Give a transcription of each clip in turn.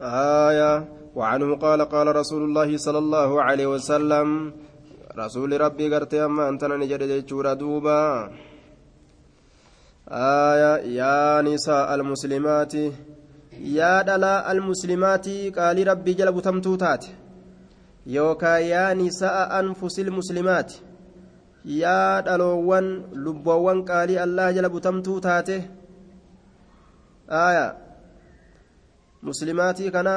آية وعنه قال قال رسول الله صلى الله عليه وسلم رسول ربي قرت أما أنت نجد جورا دوبا. آية يا نساء المسلمات يا دلا المسلمات قال ربي جلب تمتوتات. يوكا يا نساء أنفس المسلمات يا دلوان لبوان قال الله جلب تمتوتات. آية مسلماتي كنا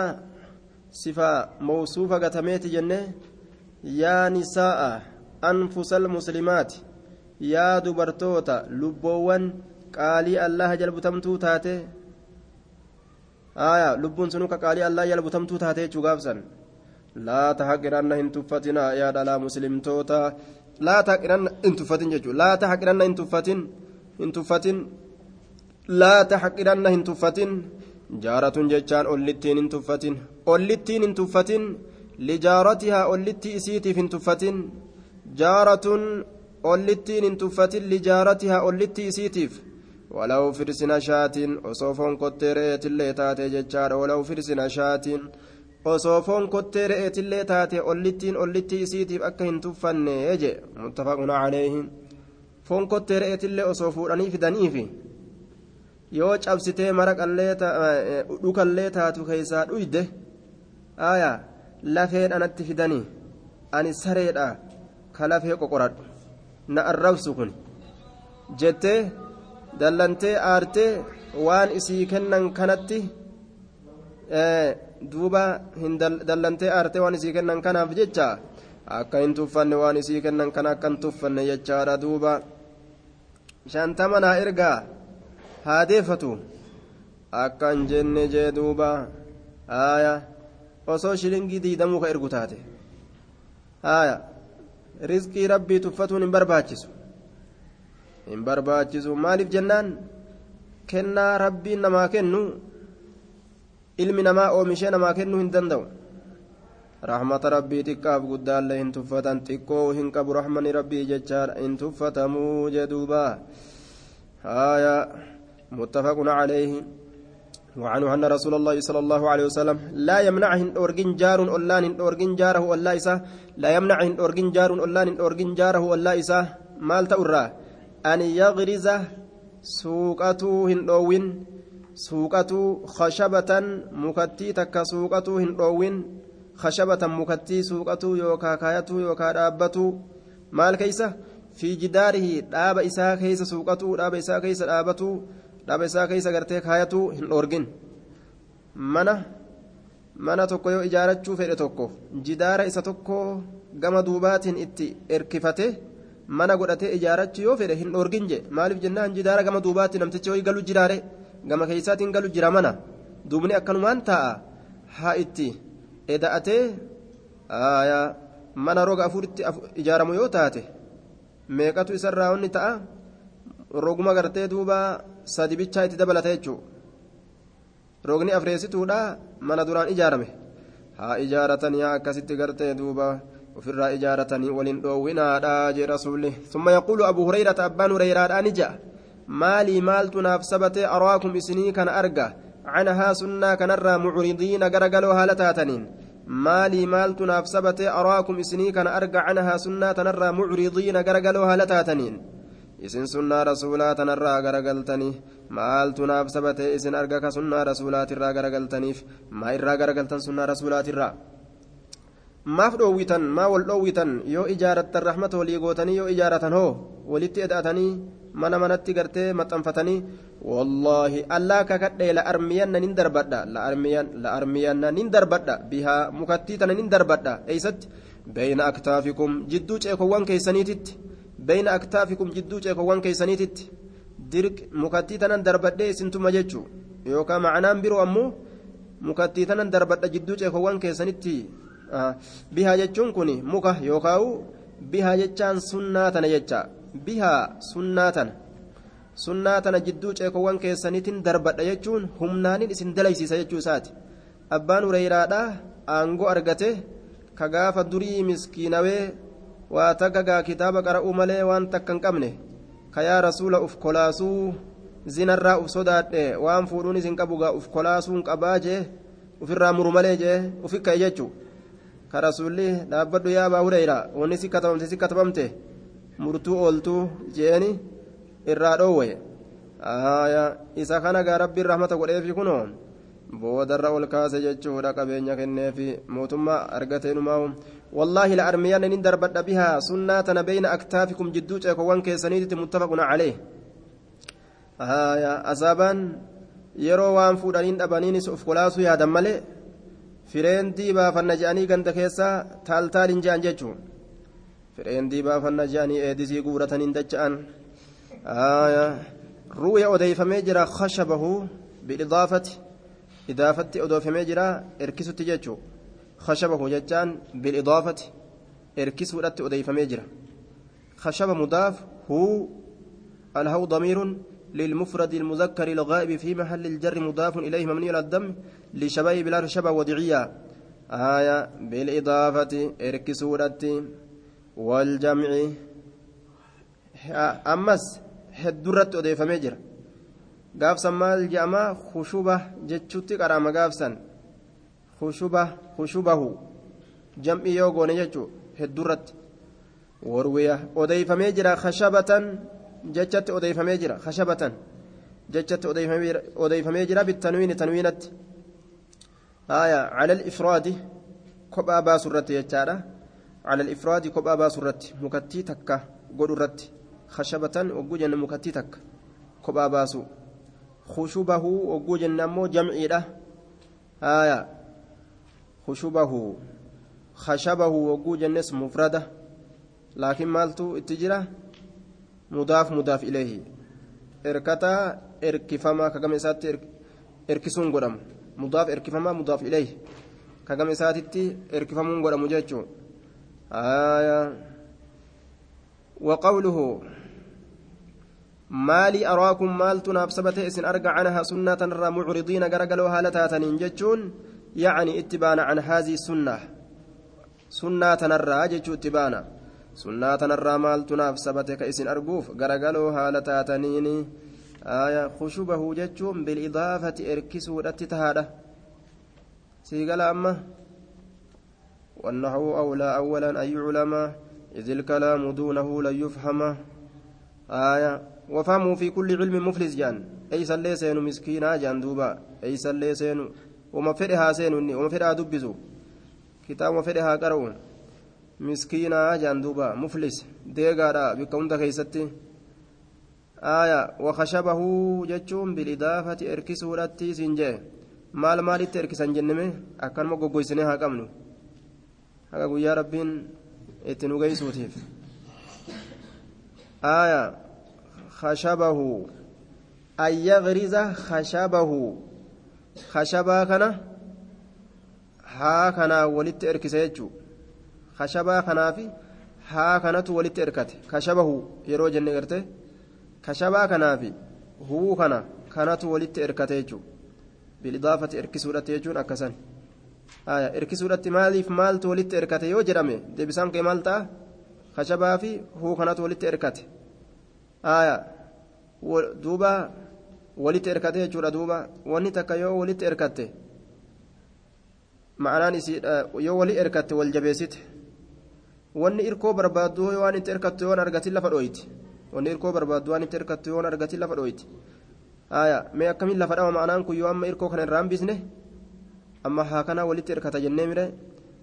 صفة موصوفة قتميت جنة يا نساء أنفس المسلمات يا دبرتوتا لبوان قالي الله جلب تمتو تاتي آية لبون سنوك قالي الله جلب تمتو تاتي شغافسا لا تحقرن إن تفتنا يا دلا مسلم توتا لا تحقرن إن تفتن ججو لا تحقرن إن تفتن إن تفتن لا تحقرن إن تفتن جارة ججان أولتين إن تفتن أولتين إن تفتن لجارتها أولتي إسيتي في تفتن جارة أولتين إن تفتن لجارتها أولتي إسيتيف ولو فرسنا شات وصوفون كتيريت اللي تاتي ججار ولو فرسنا شات وصوفون كتيريت اللي تاتي أولتين أولتي إسيتيف أكا إن تفن يجي متفق عليه فون كتيريت اللي وصوفون فدنيفي yoo cabsitee maraqallee dhukallee taatu keessaa dhuyde aayaa lafeen anatti fidanii ani sareedha ka lafee qoqoradhu. Na arrabsu kun. Jettee dallantee aartee waan isii kennan kanatti duuba hin dallantee aartee waan isii kennan kanaaf jecha? Akka hin tuffanne waan isii kennan kana akka hin tuffanne jechaadha duuba. Shantama naa ergaa haadeeffatu akka hin jenne jee duuba aayaa osoo shilingii diidamuu ka ergu taate haya rizqii rabbii tuffatuun hin barbaachisu hin barbaachisu maaliif jennaan kennaa rabbiin namaa kennu ilmi namaa oomishee namaa kennuu hin danda'u rahmata rabbii xiqqaaf guddaallee hin tuffatan xiqqoo hin qabu rahmani rabbii jechaadha hin tuffatamuu jedhuuba haya muttafaqun calayhi وعنه أن رسول الله صلى الله عليه وسلم لا يمنعهن أورجن جار أولان أورجن جاره ولا إسا. لا يمنعهن أورجن جار أولان أورجن جاره ولا إسا. مال تأرى أن يغرز سوقته هندوين سوقته خشبة مكتي تك سوقته هندوين خشبة مكتي سوقته يوكا كايته يوكا دابته مال كيسة؟ في جداره داب إسا كيس سوقته داب إسا كيس دابته dhaaba isaa keessa gartee kaayatu hin dhoorgin mana mana tokko yoo ijaarachuu fedhe tokko jidaara isa tokko gama duubaatiin itti erkifate mana godhatee ijaarachuu yoo fedhe hin dhoorgin je maaliif jennaan jidaara gama duubaatiin namtichi ho'i galu jiraare? Gama keessaatiin galu jira mana. Duubni akkanumaan taa'a haa itti eda'atee mana roga afuritti ijaaramu yoo taate meeqatu isarraa onni ta'a roguma gartee duuba sadi bichaa itti dabalata jechuudha. Rogni afreessituudha mana duraan ijaarame. Haa ijaaratan yaa akkasitti gartee duuba ofirraa ijaaratanii waliin dhoowwinaadha jee rasuulli summa yaquulu abu hurayrata abbaan hurayraadhaan ija maalii maaltu naaf sabatee araakum isinii kana arga? Canahaa sunnaa kanarraa mucridiina garagaloo haala taataniin. Maalii maaltu naaf sabatee araakum isinii kana arga? Canahaa sunnaa tanarraa mucridiina garagaloo haala taataniin isin sunnaa rasuulaa tanarraa garagaltanii maaltu naaf sabatee isin arga ka sunnaa rasuulaatirraa garagaltaniif maa irraa garagaltan sunnaa rasuulaatirraa maaf dhoowwitan maa wal dhoowwitan yoo ijaarattan rahmata walii gootanii yoo ijaaratan hoo walitti eda'atanii mana manatti gartee maxxanfatanii wallaahi allaa kakadhee la armiyanna nin darbadha la armiyanna nin darbadha bihaa mukattii tana nin darbadha eeysatti beeyna aktaafikum jidduu ceekowwan keeysaniititti jidduu ceekowwan keeysaniititti dirq mukattii tanan darbadhee isintuma jechuu yookaan macanaan biroo ammoo mukattii tanan darbadha jidduu ceekowwan keessanitti bihaa jechuun kun muka yookaan bihaa jechaan sunnaa tana jecha bihaa sunnaa tana jidduu ceekowwan keessaniitiin darbadha jechuun humnaanin isin dalaysiisa jechuu isaati abbaan hureyraadhaa aangoo argate ka gaafa durii waa takka gaa kitaaba qara'uu malee waan takka hin qabne. Ka yaa rasuula uf kolaasuu zinarraa uf sodaadhe waan fuudhuun isin qabu gaa uf kolaasuun qabaa jee? Ofirraa muru malee jee? Ufi ka'e jechuun ka rasuulli dhaabbadhu yaa abaa hureyra wanni si katabamte si katabamte murtuu ooltuu jeeni irraa dhoowwe. Isa kana gaa rabbiin rahmata godheefi kunoo? Boodarra ol kaase jechuudha qabeenya kenneefi. Mootummaa argateenumaa wallaahi la armiyaan inin darbadha bihaa sunnaa tana beyna aktaafikum jidduu ceekowwan keessaniititti muttafaquna calee asaabaan yeroo waan fuudhaniin dhabaniinis of kolaasuu yaadan malee fireen diibaafanna je'anii ganda keessaa taaltaaliin je'an jechuun fireen diibaafanna je'anii eedisii guurataniin dacha'an ru'ya odeeyfamee jira khashabahu bi'idaafati idaafatti odeeffamee jira erkisutti jechuun khashabahu jechaan bi'idaafati erkisuudhatti odeeffamee jira khashaba mudaaf huu alhawu damiirun للمفرد المذكر الغائب في محل الجر مضاف إليه مبني الدم لشبه بلا شبه وضعية آية بالإضافة إركسورة والجمع أمس هدرت أضيف مجر gaafsan maal jedhama khushuba jechuutti qaraama gaafsan khushubahu jam'i yoo goone jechuu heddurratti warwiya odeeyfamee jira khashabatan jechatti odeeyfamee jira khashabatan jechatti odeeyfamee jira bitanwiini tanwiinatti haya cala alifraadi kophaa baasu irratti jechaadha cala alifraadi kophaa baasu irratti mukattii takka godhu irratti khashabatan ogguu jenna mukattii takka kophaa baasu khushubahu ogguu jenna ammoo jamciidha haya khushubahu khashabahu ogguu jennes mufrada laakiin maaltu itti jira mudaaf mudaaf ileehi erkataa erkifamaa kagama isaatti erkisuun godhamu mudaaf erkifamaa mudaaf ileehi kagama isaatitti erkifamuun godhamu jechuun وقوله مالي أراكم مالتنا نافسبت إسن أرجع عنها سنة الرا معرضين قرقلوا هالتاتنين جتشون يعني اتبانا عن هذه السنة. سنة الرا جتشو اتبانا. tanarraa maaltu naaf sabate ka isin arguuf garagaloo haala taataniini aya khushubahu jechuun bilidaafati erkisuudhatti tahaadha siigala amma والنحو أولى أولا أن يعلم. إذ الكلام دونه لن يفهم. آية وفهموا في كل علم مفلس جان. أي سلي سينو مسكينا جان دوبا. أي سلي سينو وما فرها سينو وما فرها دبزو كتاب وما قرؤون miskiinaa jaan duuba muflis deegaadha bikka hunda keeysatti aya wakashabahu jechuun bilidaafati erkisuudhatti siin jee maal maalitti erkisan jenneme akkanuma goggoysine haa qabnu haga guyyaa rabbiin itti nu geysuutiif aya khashabahu an yagriza khashabahu khashabaa kana haa kanaa walitti erkisa jechuu kashabaa kanaafi haa kanatu walitti erkate kashabahu yeroo jenne garte kashabaa kanaafi huu kana kanatu walitti erkate jechuun bilidaafati erkisuudhatti jechuun akkasan erkisuudhatti maaliif maaltu walitti erkate yoo jedhame deebisaan kee maal ta'a kashabaa fi huu kanatu walitti erkate duuba walitti erkate jechuudha duuba wanni takka yoo walitti erkatte ma'anaan isii yoo walii erkatte wal jabeessite. wanni irkoo barbaaddu waan itti erkattu yoon argatin lafa dhooyti wanni irkoo barbaaddu waan itti erkattu yoon argatin lafa dhooyti aya mee akkamiin lafa dhama ma'anaan kun yoo amma irkoo kana irraan bisne amma haa kana walitti erkata jennee mire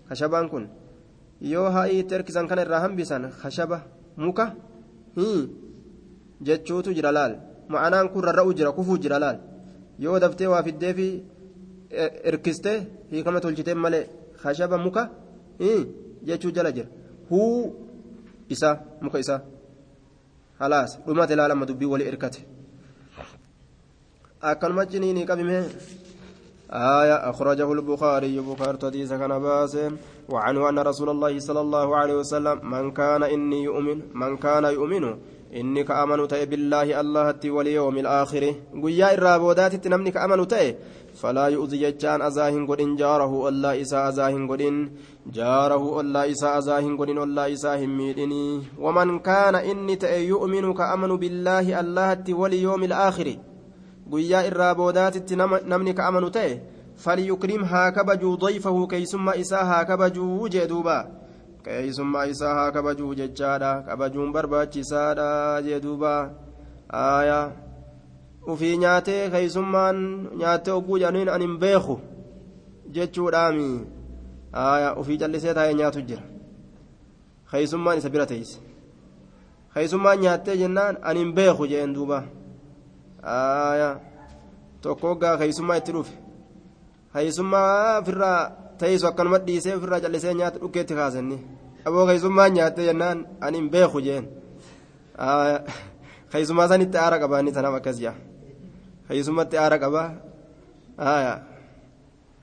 kashabaan kun yoo haa'ii itti erkisan kana irraa hambisan kashaba muka jechuutu jira laal ma'anaan kun rarra'u jira kufuu jira laal yoo daftee waa fiddeefi erkiste hiikama tolchitee malee kashaba muka jechuu jala jira huu isa muka isaa halaas dhumate ilaalama dubbii walii erkate akkanuma jiniinii qabime آية أخرجه البخاري بخاري حديث كان باسم وعنه أن رسول الله صلى الله عليه وسلم من كان إني يؤمن من كان يؤمن إني كأمن تأي بالله الله واليوم الآخر قيا الرابودات تنمني كأمن تأي فلا يؤذي جتان أزاهن قدين جاره الله إساء أزاهن قدين جاره الله إساء أزاهن قدين الله إساء ميدني ومن كان إني تأي يؤمن كأمن بالله الله واليوم الآخر guyyaa irraa boodaatitti namni ka amanu ta'e فليكرم ها كبجو ضيفه كيسما إساء ها كبجو جدوبا كيسما إساء ها كبجو ججادا كبجون برباچي سادا جدوبا آية وفي نياتي كيسمان نياتي أبو جانين أن بيخو جتشو دامي آية وفي جلسي تاي نياتو جرا كيسمان إسا براتيس كيسمان نياتي جنان أن بيخو جين دوبا آية tokkoggaa keeysummaa itti dhufe. Keeysummaa ofirraa teessu akkanuma dhiisee ofirraa callisee nyaata dhukkeetti kaasanni aboo keeysummaa nyaatte jennaan ani hin beeku jeen keeysummaa sanitti aara qabaa inni tanaaf akkas jaa keeysummaatti aara qabaa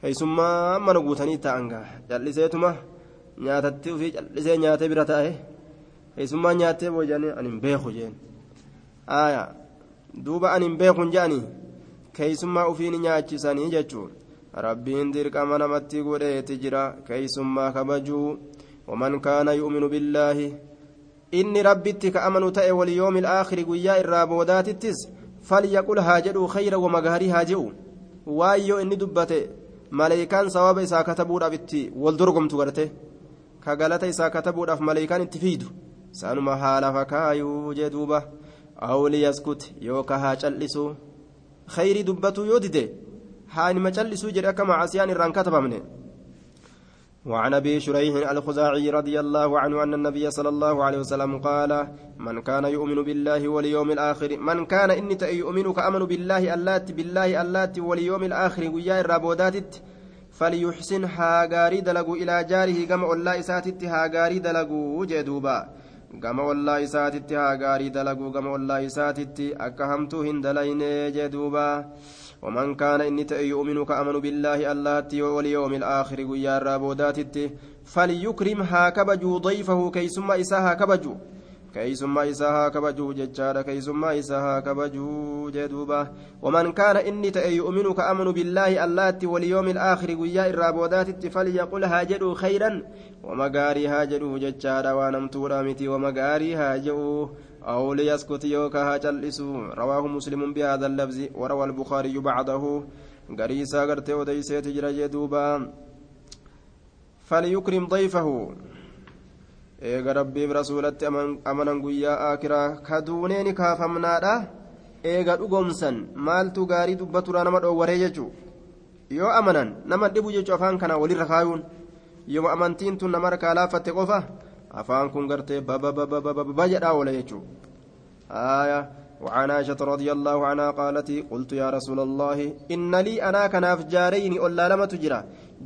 keeysummaa mana guutanii taa'an gaa calliseetuma nyaatatti ofii callisee nyaatee bira taa'e keeysummaa nyaattee boojanii ani hin beeku jeen duuba ani hin beekun je'anii keeysummaa ufiin nyaachisanii jechuun rabbiin dirqama namatti godheeti jira keeysummaa kabajuu waman kaana yu'minu billaahi inni rabbitti ka amanu ta'e waliyoomi ilaakhiri guyyaa irraa boodaatittis falyaqul haa jedhu khayra wama gaarii haa je'u waan yoo inni dubbate maleeykaan sawaba isaa katabuudhaaf itti wal dorgomtu garte ka galata isaa katabuudhaaf maleeykaan itti fiidu saanuma haala fakaayuu jee duuba awliyaskut yooka haa cal'isu khayrii dubbatuu yoo dide nima cal'isuu jedhe akka macaasiyaan irraan katabamne وعن أبي شريح الخزاعي رضي الله عنه أن النبي صلى الله عليه وسلم قال من كان يؤمن بالله واليوم الآخر من كان إني يؤمن كامن بالله اللات بالله اللات واليوم الآخر ويا الرابودات فليحسن هاغاري دلغو إلى جاره كما الله اساتت هاغاري دلغو جدوبا. Gama ollaa isaatitti haa gaarii dalaguu gama ollaa isaatitti akka hamtuu hin dalayne jee duuba. ومن كان إني يؤمن كأمن بالله اللاتي واليوم الآخر ويا الرابوداتت فليكرم هاكبجو ضيفه كيسما إساها كبجو كيسما إساها كبجو ججارة كيسما إساها كبجو جدوبة ومن كان إني يؤمن كأمن بالله اللاتي واليوم الآخر ويا الرابوداتت فليقل هاجروا خيرا ومغاري هاجروا ججارا ونمتورا متي ومغاري هاجروا أو ليسكت يوكا هاجلسوا رواه مسلم بهذا اللفظ وروى البخاري بعضه غريسا غرتي وديسيت جرى جدوبا فليكرم ضيفه eega rabbiif rasuulatti amanan guyyaa aakiraa kaduunee ni kaafamnaadha eega dhugoomsan maaltu gaarii dubbaturaa nama dhoowwaree jechuu yoo amanan nama dhibu jechuu afaan kana walirra kaayuun yoo amantiin tun nama harkaa laaffatte qofa afaan kun gartee baba jedhaa oola jechuu وعن عائشة رضي الله عنها قالت قلت يا رسول الله إن لي أنا كناف جارين ألا لم تجرى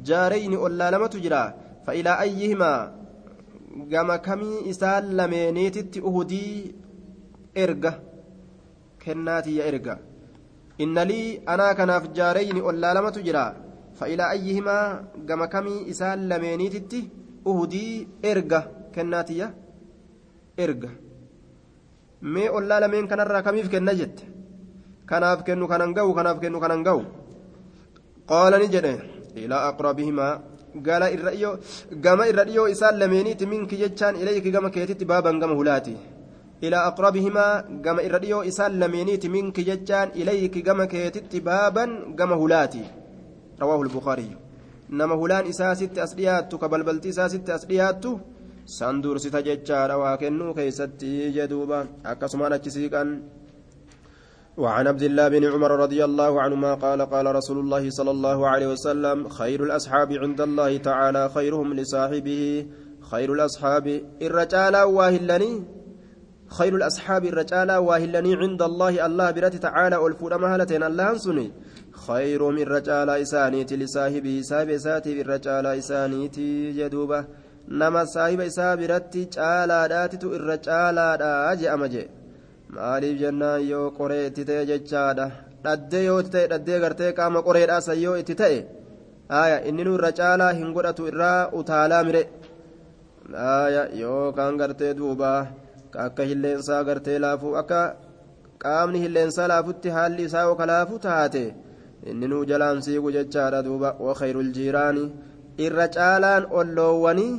جارين ألا لم تجرى فإلى أيهما gama kamii isaan lameeniititti uhudii erga kennaatiyya erga. Inna lii anaa kanaaf jaareyni ollaa lamatu jira. Fa'ilaa ayyihimaa gama kamii isaan lameeniititti uhudii erga kennaatiyya erga. Mee ollaa lameen kanarraa kamiif kenna jette? Kanaaf kennu kanan ga'u kanaaf kennu kanan ga'u. Qaala ni jedhe. Ilaa aqrabihimaa gala irra dhiyoo gama irra dhiyoo isaan lameeniiti minki jechaan ilayki gama keetitti baaban gama hulaati ilaa aqrabihimaa gama irra dhiyoo isaan lameeniiti minki jechaan ilayki gama keetitti baaban gama hulaati rawaahu lbukaariyu nama hulaan isaa sitti as dhiyaattu ka balbalti isaa as dhiyaattu san dursita jechaadha waa kennuu keeysatti jeduuba akkasumaan achi وعن عبد الله بن عمر رضي الله عنهما قال قال رسول الله صلى الله عليه وسلم خير الأصحاب عند الله تعالى خيرهم لصاحبه خير الأصحاب الرجال واهلني خير الأصحاب الرجال واهلني عند الله الله برات تعالى والفور مهلتين الله أنسني. خيرهم الرجال إسانيتي لصاحبه ساب ساتي الرجال إسانيتي جدوبة نما صاحب إسابرتي تعالى داتت الرجال دا أجي أمجي. Maaliif jennaan yoo qoree itti ta'e jechaadha. Dhaddee yoo itti ta'e dhaddee gartee qaama qoreedhaa san yoo itti ta'e aya inni nu irra caalaa hin godhatu irraa utaalaa mire. Aya yookaan gartee duuba akka hilleensaa gartee laafuu akka qaamni hilleensaa laafutti haalli isaa yoo kalaafu taate inni nu jalaan siigu jechaadha duuba. Wakhayrul jiiraani irra caalaan olloowwanii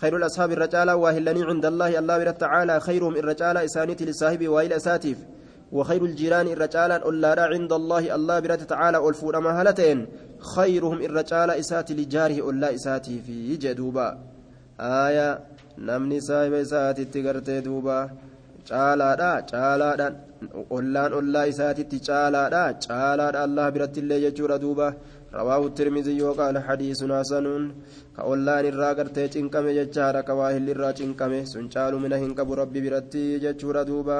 خير الأصحاب الرجال واهلني عند الله. الله برد تعالى خيرهم الرجال إسانيتي لصاحب وائل أساتيف. وخير الجيران الرجال أولا عند الله. الله برد تعالى والفور مهلتين خيرهم الرجال إساتي لجاره أولا إساتي في جدوبا. آية نمني سايب إساتي تقرتي دوبا. caalaadha caalaadhaan ollaan ollaa isaatitti caalaadha caalaadha allah biratti illee jechuudha duuba rawaahu tirmizii yookaan hadiisun hasanuun ka ollaan irraa gartee cinqame jechaadha ka waahilli irraa cinqame sun caalumina hin qabu rabbi biratti jechuudha duuba